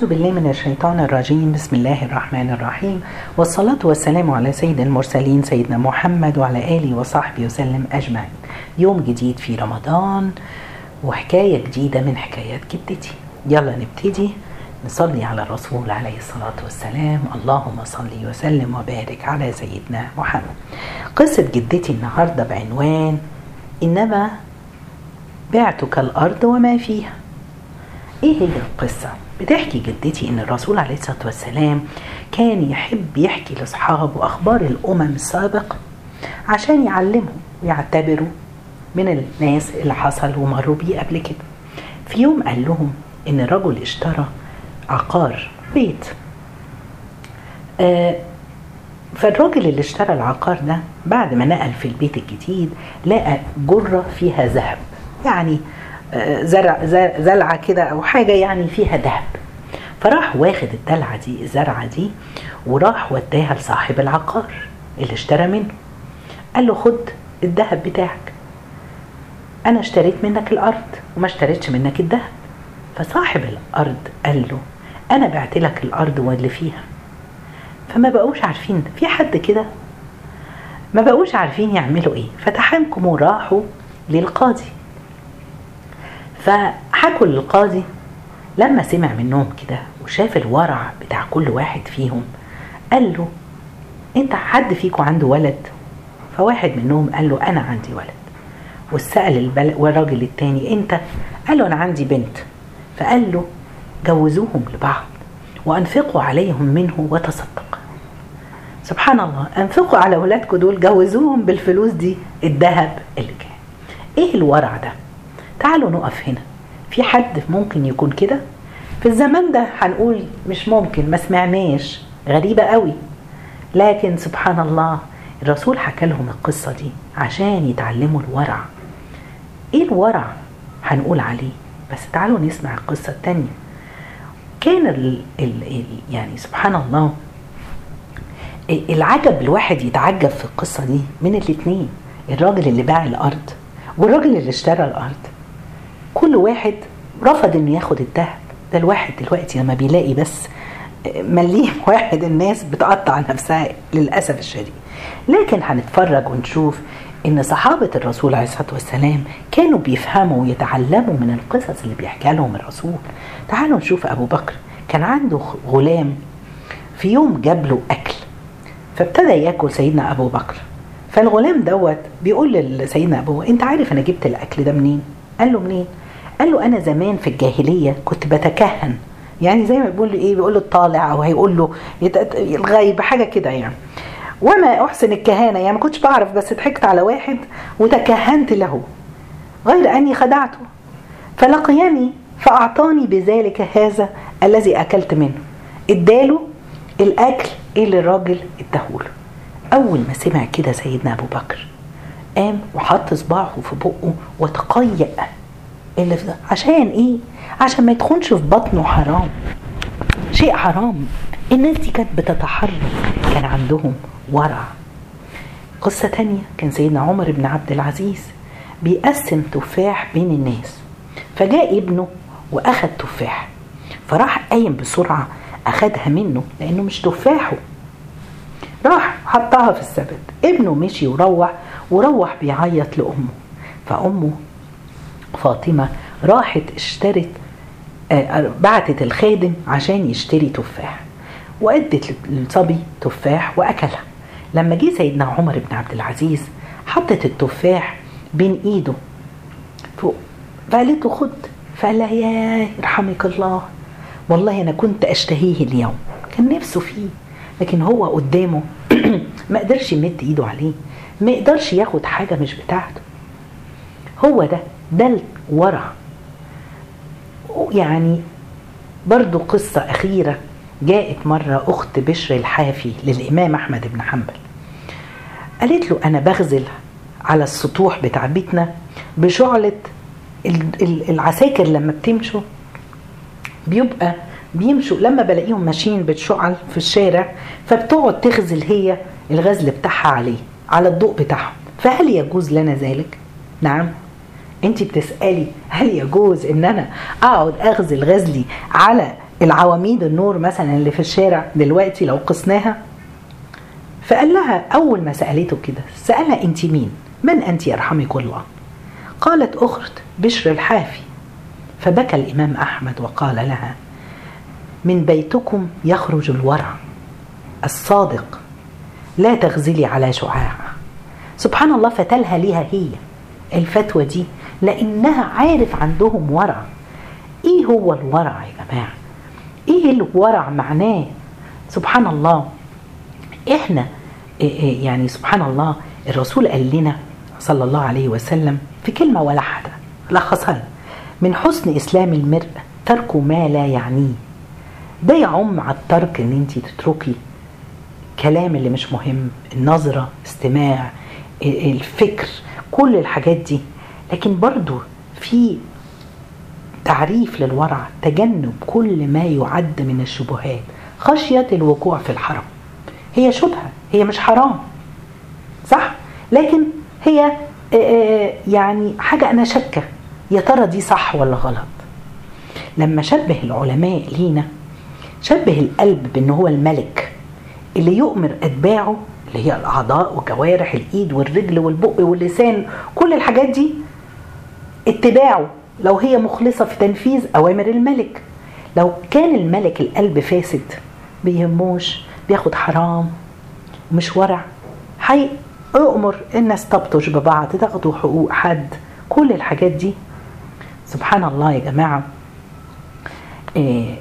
أعوذ بالله من الشيطان الرجيم. بسم الله الرحمن الرحيم. والصلاة والسلام على سيد المرسلين سيدنا محمد وعلى آله وصحبه وسلم أجمعين. يوم جديد في رمضان وحكاية جديدة من حكايات جدتي. يلا نبتدي. نصلي على الرسول عليه الصلاة والسلام. اللهم صل وسلم وبارك على سيدنا محمد. قصة جدتي النهاردة بعنوان إنما بعتك الأرض وما فيها. إيه هي القصة؟ بتحكي جدتي إن الرسول عليه الصلاة والسلام كان يحب يحكي لأصحابه أخبار الأمم السابقة عشان يعلمهم ويعتبروا من الناس اللي حصل ومروا بيه قبل كده. في يوم قال لهم إن رجل اشترى عقار بيت. آه فالراجل اللي اشترى العقار ده بعد ما نقل في البيت الجديد لقى جرة فيها ذهب. يعني زرع زلعة كده أو حاجة يعني فيها ذهب. فراح واخد الدلعة دي الزرعة دي وراح وداها لصاحب العقار اللي اشترى منه. قال له خد الذهب بتاعك. أنا اشتريت منك الأرض وما اشتريتش منك الذهب. فصاحب الأرض قال له أنا بعت لك الأرض واللي فيها. فما بقوش عارفين في حد كده؟ ما بقوش عارفين يعملوا إيه. فتحامكم وراحوا للقاضي. فحكوا للقاضي لما سمع منهم كده وشاف الورع بتاع كل واحد فيهم قال له أنت حد فيكم عنده ولد؟ فواحد منهم قال له أنا عندي ولد. وسأل البل... والراجل التاني أنت؟ قال له أنا عندي بنت. فقال له جوزوهم لبعض وأنفقوا عليهم منه وتصدق. سبحان الله أنفقوا على ولادكم دول جوزوهم بالفلوس دي الذهب اللي كان. إيه الورع ده؟ تعالوا نقف هنا. في حد ممكن يكون كده؟ في الزمان ده هنقول مش ممكن ما سمعناش. غريبة قوي. لكن سبحان الله الرسول حكى لهم القصة دي عشان يتعلموا الورع. إيه الورع هنقول عليه؟ بس تعالوا نسمع القصة التانية. كان ال ال ال يعني سبحان الله العجب الواحد يتعجب في القصة دي من الاتنين. الراجل اللي باع الأرض والراجل اللي اشترى الأرض. كل واحد رفض إنه ياخد الذهب. ده الواحد دلوقتي لما بيلاقي بس مليم واحد الناس بتقطع نفسها للأسف الشديد. لكن هنتفرج ونشوف إن صحابة الرسول عليه الصلاة والسلام كانوا بيفهموا ويتعلموا من القصص اللي بيحكيها لهم الرسول. تعالوا نشوف أبو بكر. كان عنده غلام في يوم جاب له أكل فابتدى ياكل سيدنا أبو بكر. فالغلام دوت بيقول لسيدنا ابو أنت عارف أنا جبت الأكل ده منين؟ قال له منين؟ قال له أنا زمان في الجاهلية كنت بتكهن. يعني زي ما بيقول له إيه بيقول له الطالع أو هيقول له الغيب حاجة كده يعني. وما أحسن الكهانة يعني ما كنتش بعرف بس ضحكت على واحد وتكهنت له غير أني خدعته. فلقيني فأعطاني بذلك هذا الذي أكلت منه. إداله الأكل اللي الراجل إداهوله. أول ما سمع كده سيدنا أبو بكر قام وحط صباعه في بقه وتقيأ. اللي في ده. عشان إيه؟ عشان ما يدخلش في بطنه حرام. شيء حرام. الناس دي كانت بتتحرك. كان عندهم ورع. قصة تانية كان سيدنا عمر بن عبد العزيز بيقسم تفاح بين الناس. فجاء ابنه وأخد تفاح. فراح قايم بسرعة أخدها منه لأنه مش تفاحه. راح حطها في السبت. ابنه مشي وروح وروح بيعيط لأمه. فأمه فاطمة راحت اشترت آه بعتت الخادم عشان يشتري تفاح وأدت للصبي تفاح وأكلها. لما جه سيدنا عمر بن عبد العزيز حطت التفاح بين إيده فوق فقالت له خد فقال لها يا يرحمك الله والله أنا كنت أشتهيه اليوم كان نفسه فيه لكن هو قدامه ما قدرش يمد إيده عليه ما يقدرش ياخد حاجة مش بتاعته. هو ده ده الورع يعني برضو قصة أخيرة جاءت مرة أخت بشر الحافي للإمام أحمد بن حنبل. قالت له أنا بغزل على السطوح بتاع بيتنا بشعلة العساكر لما بتمشوا بيبقى بيمشوا لما بلاقيهم ماشيين بالشعل في الشارع فبتقعد تغزل هي الغزل بتاعها عليه على الضوء بتاعهم. فهل يجوز لنا ذلك؟ نعم. انت بتسألي هل يجوز إن أنا أقعد اغزل غزلي على العواميد النور مثلا اللي في الشارع دلوقتي لو قسناها؟ فقال لها أول ما سألته كده سألها أنت مين؟ من أنت يرحمك الله؟ قالت أخت بشر الحافي. فبكى الإمام أحمد وقال لها من بيتكم يخرج الورع الصادق لا تغزلي على شعاع. سبحان الله فتلها ليها هي. الفتوى دي لأنها عارف عندهم ورع. إيه هو الورع يا جماعة؟ إيه الورع معناه؟ سبحان الله. إحنا يعني سبحان الله الرسول قال لنا صلى الله عليه وسلم في كلمة ولا حاجة لخصها من حسن إسلام المرء ترك ما لا يعنيه. ده يعم على الترك إن انت تتركي كلام اللي مش مهم النظرة استماع الفكر كل الحاجات دي. لكن برضو في تعريف للورع تجنب كل ما يعد من الشبهات. خشية الوقوع في الحرام هي شبهة هي مش حرام. صح؟ لكن هي يعني حاجة أنا شكة يا ترى دي صح ولا غلط؟ لما شبه العلماء لينا شبه القلب بأنه هو الملك اللي يؤمر أتباعه اللي هي الأعضاء وجوارح الإيد والرجل والبق واللسان كل الحاجات دي اتباعه. لو هي مخلصة في تنفيذ أوامر الملك. لو كان الملك القلب فاسد بيهموش بياخد حرام ومش ورع حي أؤمر الناس تبطش ببعض تاخدوا حقوق حد. كل الحاجات دي. سبحان الله يا جماعة. إيه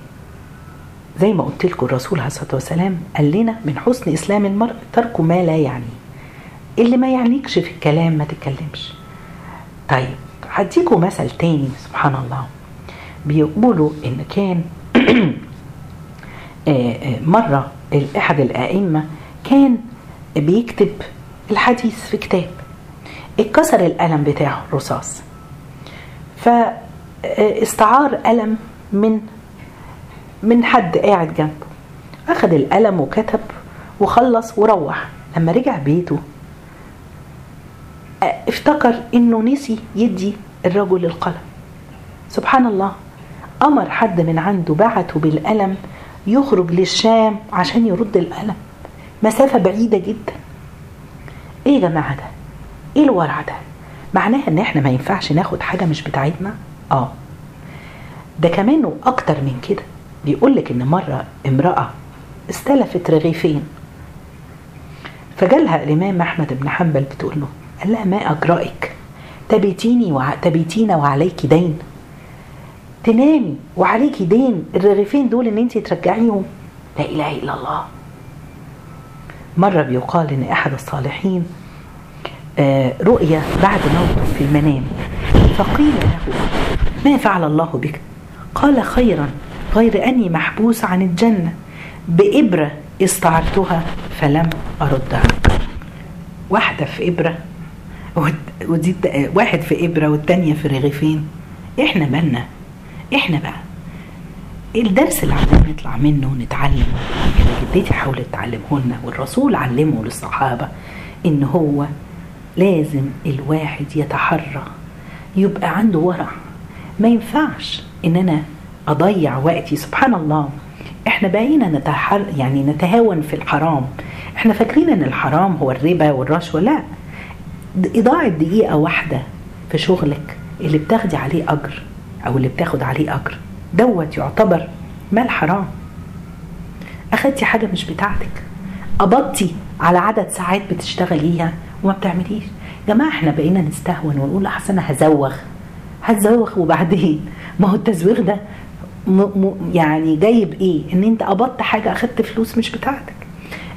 زي ما قلت لكم الرسول عليه الصلاة والسلام قال لنا من حسن إسلام المرء ترك ما لا يعني. اللي ما يعنيكش في الكلام ما تتكلمش. طيب هديكم مثل تاني سبحان الله بيقولوا إن كان مرة أحد الأئمة كان بيكتب الحديث في كتاب اتكسر القلم بتاعه الرصاص فاستعار قلم من من حد قاعد جنبه. أخذ القلم وكتب وخلص وروح. لما رجع بيته افتكر إنه نسي يدي الرجل القلم. سبحان الله أمر حد من عنده بعته بالقلم يخرج للشام عشان يرد القلم. مسافة بعيدة جدا. إيه يا جماعة ده؟ إيه الورع ده؟ معناها إن إحنا ما ينفعش ناخد حاجة مش بتاعتنا؟ آه. ده كمان وأكتر من كده. بيقولك إن مرة امرأة استلفت رغيفين. فجالها الإمام أحمد بن حنبل بتقول له قال لها ما أجرائك؟ تبيتيني وع... تبيتين وعليك دين. تنامي وعليكي دين. الرغيفين دول إن انت ترجعيهم. لا إله إلا الله. مرة بيقال إن أحد الصالحين آه رؤيا بعد موته في المنام. فقيل له ما فعل الله بك؟ قال خيرا غير أني محبوس عن الجنة. بإبرة استعرتها فلم اردها واحدة في إبرة ودي واحد في إبرة والتانية في رغيفين. إحنا مالنا. إحنا بقى. الدرس اللي عايزين نطلع منه ونتعلم اللي جدتي حاولت تعلمه لنا والرسول علمه للصحابة إن هو لازم الواحد يتحرى. يبقى عنده ورع. ما ينفعش إن أنا أضيع وقتي. سبحان الله. إحنا بقينا نتحر يعني نتهاون في الحرام. إحنا فاكرين إن الحرام هو الربا والرشوة. لا. إضاعة دقيقة واحدة في شغلك اللي بتاخدي عليه أجر أو اللي بتاخد عليه أجر. دوت يعتبر مال حرام. أخدتي حاجة مش بتاعتك. قبضتي على عدد ساعات بتشتغليها وما بتعمليش. جماعة إحنا بقينا نستهون ونقول أحسن أنا هزوغ. هتزوغ وبعدين؟ ما هو التزويغ ده م م يعني جايب إيه؟ إن أنت قبضت حاجة أخدت فلوس مش بتاعتك.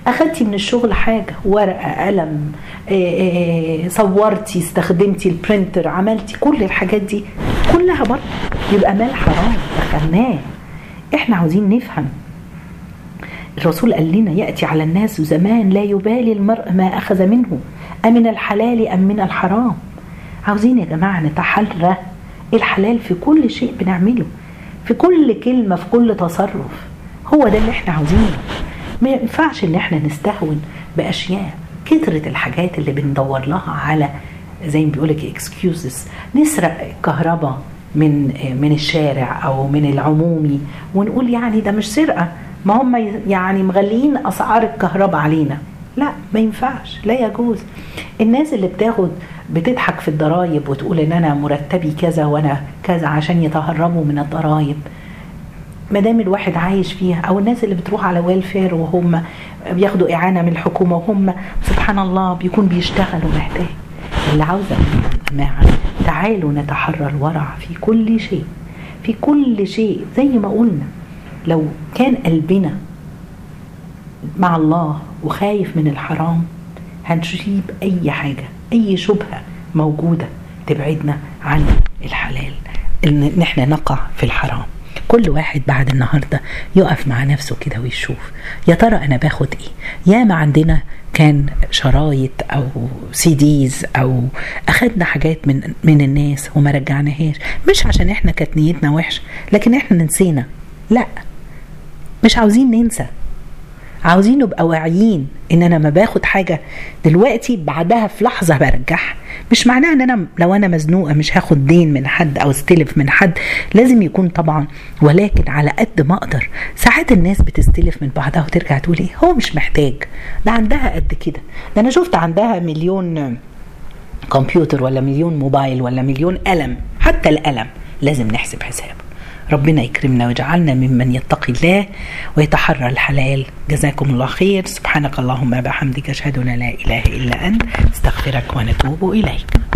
أخدتي من الشغل حاجة ورقة قلم إيه إيه صورتي استخدمتي البرينتر عملتي كل الحاجات دي كلها برضه يبقى مال حرام دخلناه إحنا عاوزين نفهم. الرسول قال لنا يأتي على الناس زمان لا يبالي المرء ما أخذ منه امن الحلال أم من الحرام. عاوزين يا جماعة نتحرى. الحلال في كل شيء بنعمله. في كل كلمة في كل تصرف. هو ده اللي إحنا عاوزينه. ما ينفعش إن إحنا نستهون بأشياء كثرة الحاجات اللي بندور لها على زي ما بيقولك اكسكيوزز نسرق الكهرباء من من الشارع أو من العمومي ونقول يعني ده مش سرقة. ما هم يعني مغليين أسعار الكهرباء علينا. لا ما ينفعش لا يجوز. الناس اللي بتاخد بتضحك في الضرايب وتقول إن أنا مرتبي كذا وأنا كذا عشان يتهربوا من الضرايب. ما دام الواحد عايش فيها أو الناس اللي بتروح على ويلفير وهم بياخدوا إعانة من الحكومة وهم سبحان الله بيكون بيشتغلوا محتاج. اللي عاوزه يا جماعة تعالوا نتحرى الورع في كل شيء في كل شيء. زي ما قلنا لو كان قلبنا مع الله وخايف من الحرام هنشيب أي حاجة أي شبهة موجودة تبعدنا عن الحلال. إن إحنا نقع في الحرام. كل واحد بعد النهارده يقف مع نفسه كده ويشوف. يا ترى أنا باخد إيه؟ ياما عندنا كان شرايط أو CDs أو أخدنا حاجات من من الناس وما رجعناهاش. مش عشان إحنا كانت نيتنا وحشة لكن إحنا نسينا لأ مش عاوزين ننسى. عاوزين نبقى واعيين إن أنا ما باخد حاجة دلوقتي بعدها في لحظة برجعها. مش معناه إن أنا لو أنا مزنوقة مش هاخد دين من حد أو استلف من حد لازم يكون طبعا ولكن على قد ما أقدر. ساعات الناس بتستلف من بعضها وترجع تقول إيه؟ هو مش محتاج. ده عندها قد كده. ده أنا شفت عندها مليون كمبيوتر ولا مليون موبايل ولا مليون قلم. حتى القلم لازم نحسب حسابه. ربنا يكرمنا ويجعلنا ممن يتقي الله ويتحرى الحلال. جزاكم الله خير. سبحانك اللهم بحمدك أشهد أن لا إله إلا أنت أستغفرك ونتوب إليك.